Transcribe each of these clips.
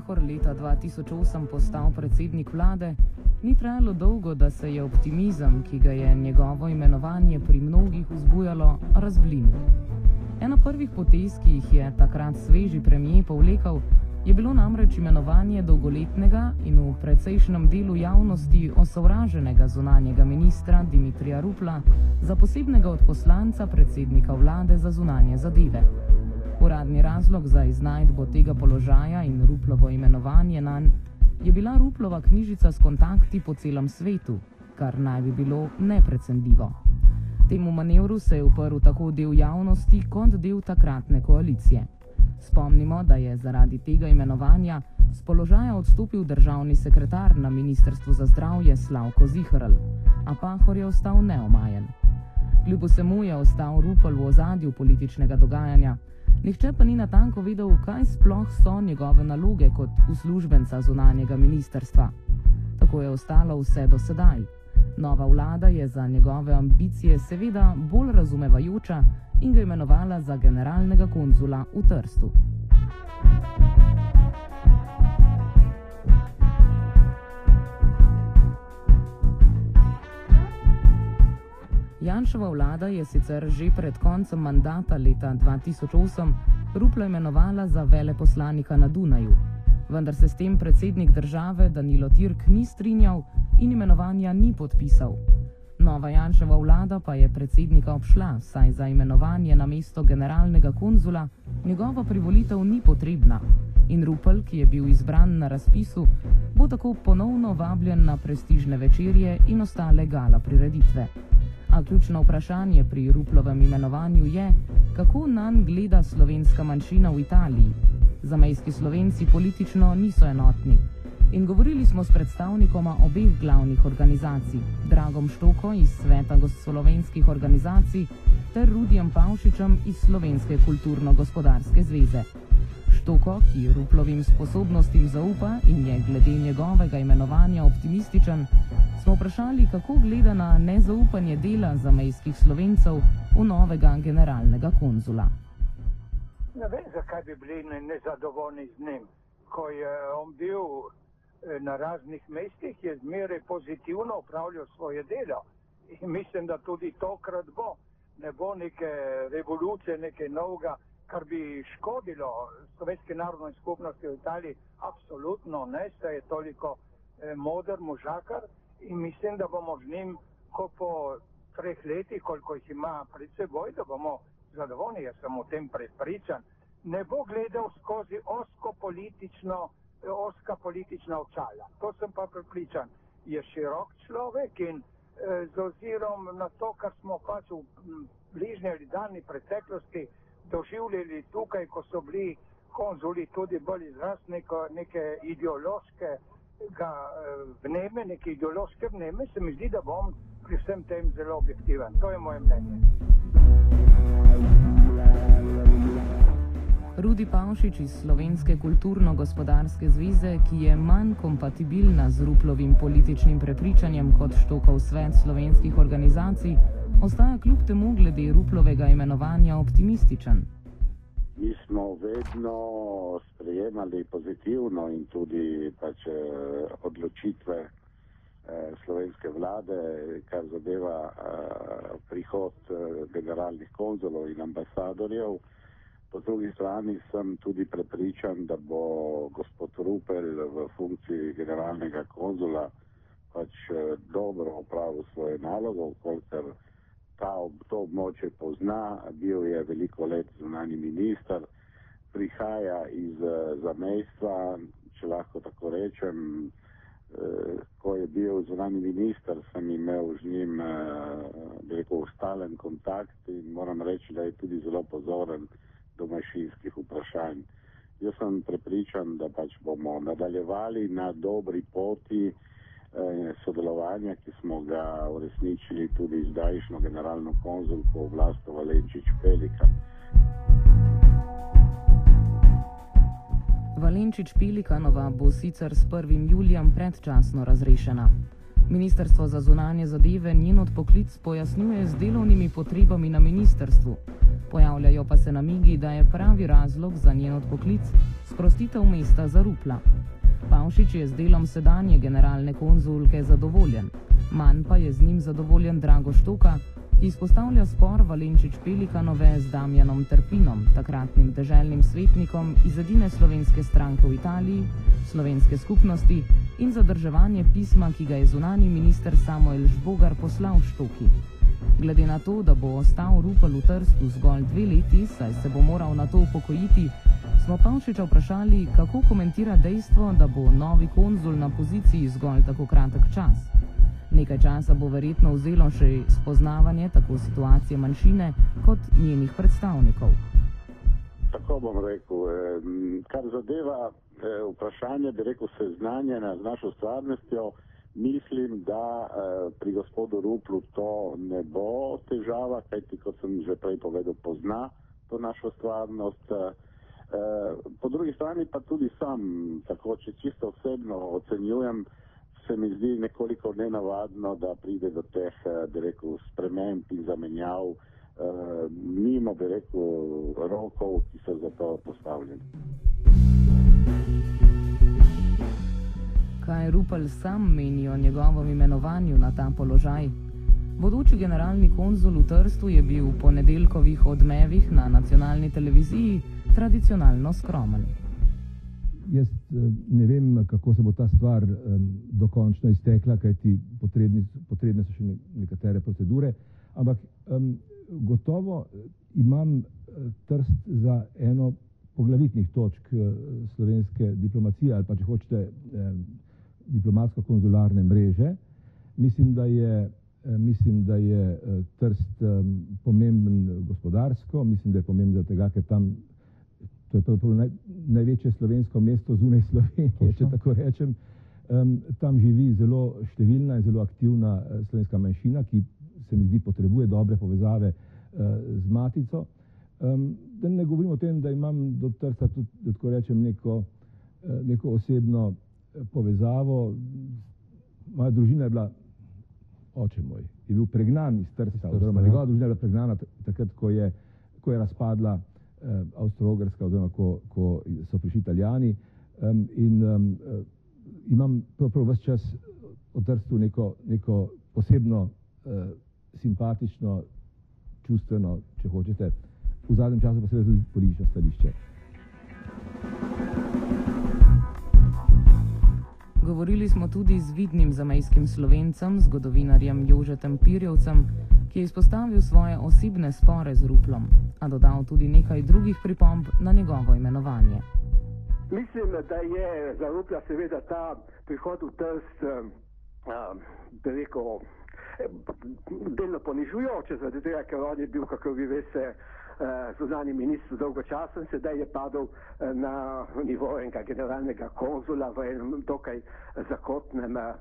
Pahor leta 2008 postal predsednik vlade, ni trajalo dolgo, da se je optimizem, ki ga je njegovo imenovanje pri mnogih vzbujalo, razblinil. Ena prvih potez, ki jih je takrat sveži premijer povlekal, je bilo namreč imenovanje dolgoletnega in v precejšnjem delu javnosti osovraženega zunanjega ministra Dimitrija Rupla za posebnega odposlanca predsednika vlade za zunanje zadeve. Uradni razlog za iznajdbo tega položaja in Ruplovo imenovanje na nj je bila Ruplova knjižica s kontakti po celem svetu, kar naj bi bilo neprecendljivo. Temu manevru se je uprl tako del javnosti kot del takratne koalicije. Spomnimo, da je zaradi tega imenovanja z položaja odstopil državni sekretar na Ministrstvu za zdravje Slavko Zihrl, a Pahor je ostal neomajen. Kljub vsemu je ostal Rupel v ozadju političnega dogajanja. Nihče pa ni natanko vedel, kaj sploh so njegove naloge kot uslužbenca zunanjega ministerstva. Tako je ostalo vse do sedaj. Nova vlada je za njegove ambicije seveda bolj razumevajoča in ga imenovala za generalnega konzula v Trstu. Janšova vlada je sicer že pred koncem mandata leta 2008 Rupla imenovala za veleposlanika na Dunaju, vendar se s tem predsednik države Danilo Tirk ni strinjal in imenovanja ni podpisal. Nova Janševa vlada pa je predsednika obšla, saj za imenovanje na mesto generalnega konzula njegova privolitev ni potrebna. In Rupel, ki je bil izbran na razpisu, bo tako ponovno vabljen na prestižne večerje in ostale gala prireditve. A ključno vprašanje pri Ruplovem imenovanju je, kako nam gleda slovenska manjšina v Italiji. Zamejski slovenci politično niso enotni. In govorili smo s predstavnikoma obeh glavnih organizacij, Dragom Štoko iz Sveta slovenskih organizacij ter Rudijem Pavšičem iz Slovenske kulturno-gospodarske zveze. Štoko, ki Ruplovim sposobnostim zaupa in je glede njegovega imenovanja optimističen, smo vprašali, kako gleda na nezaupanje dela zamejskih slovencev v novega generalnega konzula. Ne vem, zakaj bi bili nezadovoljni z njim. Ko je on bil eh, na raznih mestih, je zmeraj pozitivno upravljal svoje delo. In mislim, da tudi tokrat bo. Ne bo neke revolucije, nekaj novega, kar bi škodilo slovenski narodni skupnosti v Italiji. Absolutno ne, saj je toliko eh, modr možakar in mislim, da bomo z njim, ko po treh letih, koliko jih ima pred seboj, da bomo zadovoljni. Jaz sem o tem prepričan. Ne bo gledal skozi osko politično, oska politična očala. To sem pa prepričan. Je širok človek in eh, z ozirom na to, kar smo pač v bližnji ali daljni preteklosti doživljali tukaj, ko so bili konzuli tudi bolj izraz neko, neke ideološke vneme, neke ideološke vneme, se mi zdi, da bom pri vsem tem zelo objektiven. To je moje mnenje. Rudi Pavšič iz Slovenske kulturno-gospodarske zveze, ki je manj kompatibilna z Ruplovim političnim prepričanjem kot štokov svet slovenskih organizacij, ostaja kljub temu glede Ruplovega imenovanja optimističen mi smo vedno sprejemali pozitivno in tudi pač, eh, odločitve eh, slovenske vlade, kar zadeva eh, prihod generalnih konzulov in ambasadorjev. Po drugi strani sem tudi prepričan, da bo gospod Rupel v funkciji generalnega konzula pač dobro opravil svoje nalogo, kolikor ta, to območje pozna, bil je veliko let zunani minister, prihaja iz uh, zamejstva, če lahko tako rečem. Uh, ko je bil zunani minister, sem imel z njim uh, rekel, stalen kontakt in moram reči, da je tudi zelo pozoren do mašinskih vprašanj. Jaz sem prepričan, da pač bomo nadaljevali na dobri poti. Eh, sodelovanja, ki smo ga uresničili tudi zdajšnjo generalno konzulko Vlasto Valenčič Pelikan. Valenčič Pelikanova bo sicer s 1. julijem predčasno razrešena. Ministrstvo za zunanje zadeve njen odpoklic pojasnjuje z delovnimi potrebami na ministrstvu. Pojavljajo pa se namigi, da je pravi razlog za njen odpoklic sprostitev mesta za Rupla. Pavšič je z delom sedanje generalne konzulke zadovoljen, manj pa je z njim zadovoljen Drago Štoka, ki izpostavlja spor Valenčič Pelikanove z Damjanom Trpinom, takratnim deželnim svetnikom iz edine slovenske stranke v Italiji, slovenske skupnosti in zadrževanje pisma, ki ga je zunani minister Samuel Žbogar poslal Štoki. Glede na to, da bo ostal Rupel v Trstu zgolj dve leti, saj se bo moral na to upokojiti, smo Pavšiča vprašali, kako komentira dejstvo, da bo novi konzul na poziciji zgolj tako kratek čas. Nekaj časa bo verjetno vzelo še spoznavanje tako situacije manjšine kot njenih predstavnikov. Tako bom rekel, kar zadeva eh, vprašanje, da rekel seznanjena z našo stvarnostjo, mislim, da eh, pri gospodu Ruplu to ne bo težava, kajti kot sem že prej povedal, pozna to našo stvarnost. Eh, po drugi strani pa tudi sam, tako če čisto osebno ocenjujem, se mi zdi nekoliko nenavadno, da pride do teh, eh, bi rekel, sprememb in zamenjav uh, mimo, bi rekel, rokov, ki so za to postavljeni. Kaj Rupel sam meni o njegovem imenovanju na ta položaj? Bodoči generalni konzul v Trstu je bil v ponedeljkovih odmevih na nacionalni televiziji tradicionalno skromen jaz eh, ne vem, kako se bo ta stvar dokončno iztekla, kajti potrebni, potrebne so še nekatere procedure, ampak um, gotovo eh, imam uh, trst za eno poglavitnih točk slovenske diplomacije ali pa če hočete um, diplomatsko-konzularne mreže. Mislim, da je, mislim, da je trst um, pomemben gospodarsko, mislim, da je pomemben zato, ker tam to je pravzaprav naj, največje slovensko mesto zunaj Slovenije, Točno. če tako rečem. Um, tam živi zelo številna in zelo aktivna uh, slovenska manjšina, ki se mi zdi potrebuje dobre povezave uh, z matico. Um, da ne govorim o tem, da imam do Trsta tudi, da tako rečem, neko, uh, neko osebno uh, povezavo. Moja družina je bila, oče moj, je bil pregnan iz Trsta, oziroma njegova družina je bila pregnana takrat, ko je, ko je razpadla eh, Avstro-Ogrska, oziroma ko, ko so prišli Italijani. Um, in um, imam pravzaprav vse čas v Trstu neko, neko posebno uh, simpatično, čustveno, če hočete, v zadnjem času pa seveda tudi politično stališče. Govorili smo tudi z vidnim zamejskim slovencem, zgodovinarjem Jožetem Pirjevcem, ki je izpostavil svoje osebne spore z Ruplom, a dodal tudi nekaj drugih pripomb na njegovo imenovanje. Mislim, da je za Rupla seveda ta prihod v Trst, da rekel, delno ponižujoče, zaradi tega, ker on je bil, kako vi veste, zunani ministr dolgo časa in sedaj je padel na nivo enega generalnega konzula v enem dokaj zakotnem Eh,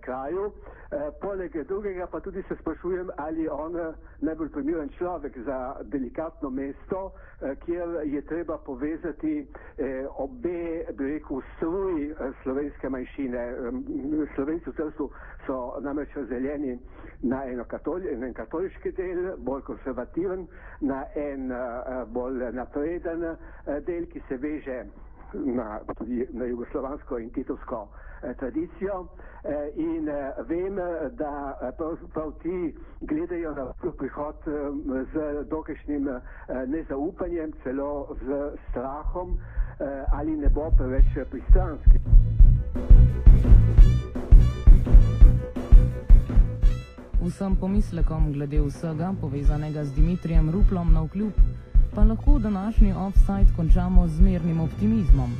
kraju. E, poleg drugega pa tudi se sprašujem, ali je on eh, najbolj primeren človek za delikatno mesto, kjer je treba povezati obe, bi rekel, struji slovenske manjšine. Slovenci v Trstu so namreč razdeljeni na eno katoli, en katoliški del, bolj konservativen, na en bolj napreden del, ki se veže na, tudi na jugoslovansko in titovsko eh, tradicijo eh, in eh, vem, da prav, prav ti gledajo na prihod eh, z dokajšnjim eh, nezaupanjem, celo z strahom, eh, ali ne bo preveč pristranski. Vsem pomislekom glede vsega povezanega z Dimitrijem Ruplom na vkljub pa lahko današnji offside končamo z mirnim optimizmom.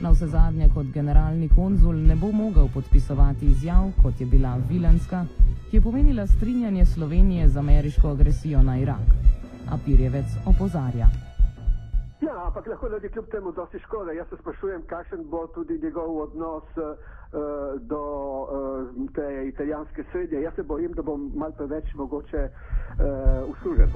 Na vse zadnje kot generalni konzul ne bo mogel podpisovati izjav, kot je bila Vilenska, ki je pomenila strinjanje Slovenije z ameriško agresijo na Irak. A Pirjevec opozarja. Ja, ampak lahko je kljub temu dosti škoda. Jaz se sprašujem, kakšen bo tudi njegov odnos uh, do uh, te italijanske sredje. Jaz se bojim, da bom mal preveč mogoče uh, uslužen.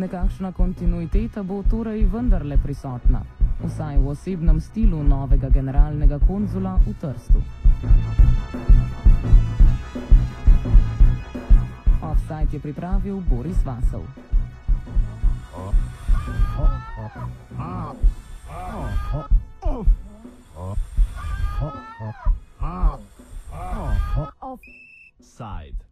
Nekakšna kontinuiteta bo torej vendarle prisotna, vsaj v osebnem stilu novega generalnega konzula v Trstu. Offside je pripravil Boris Vasov. Oh. Oh. Oh. Oh. Oh. Oh.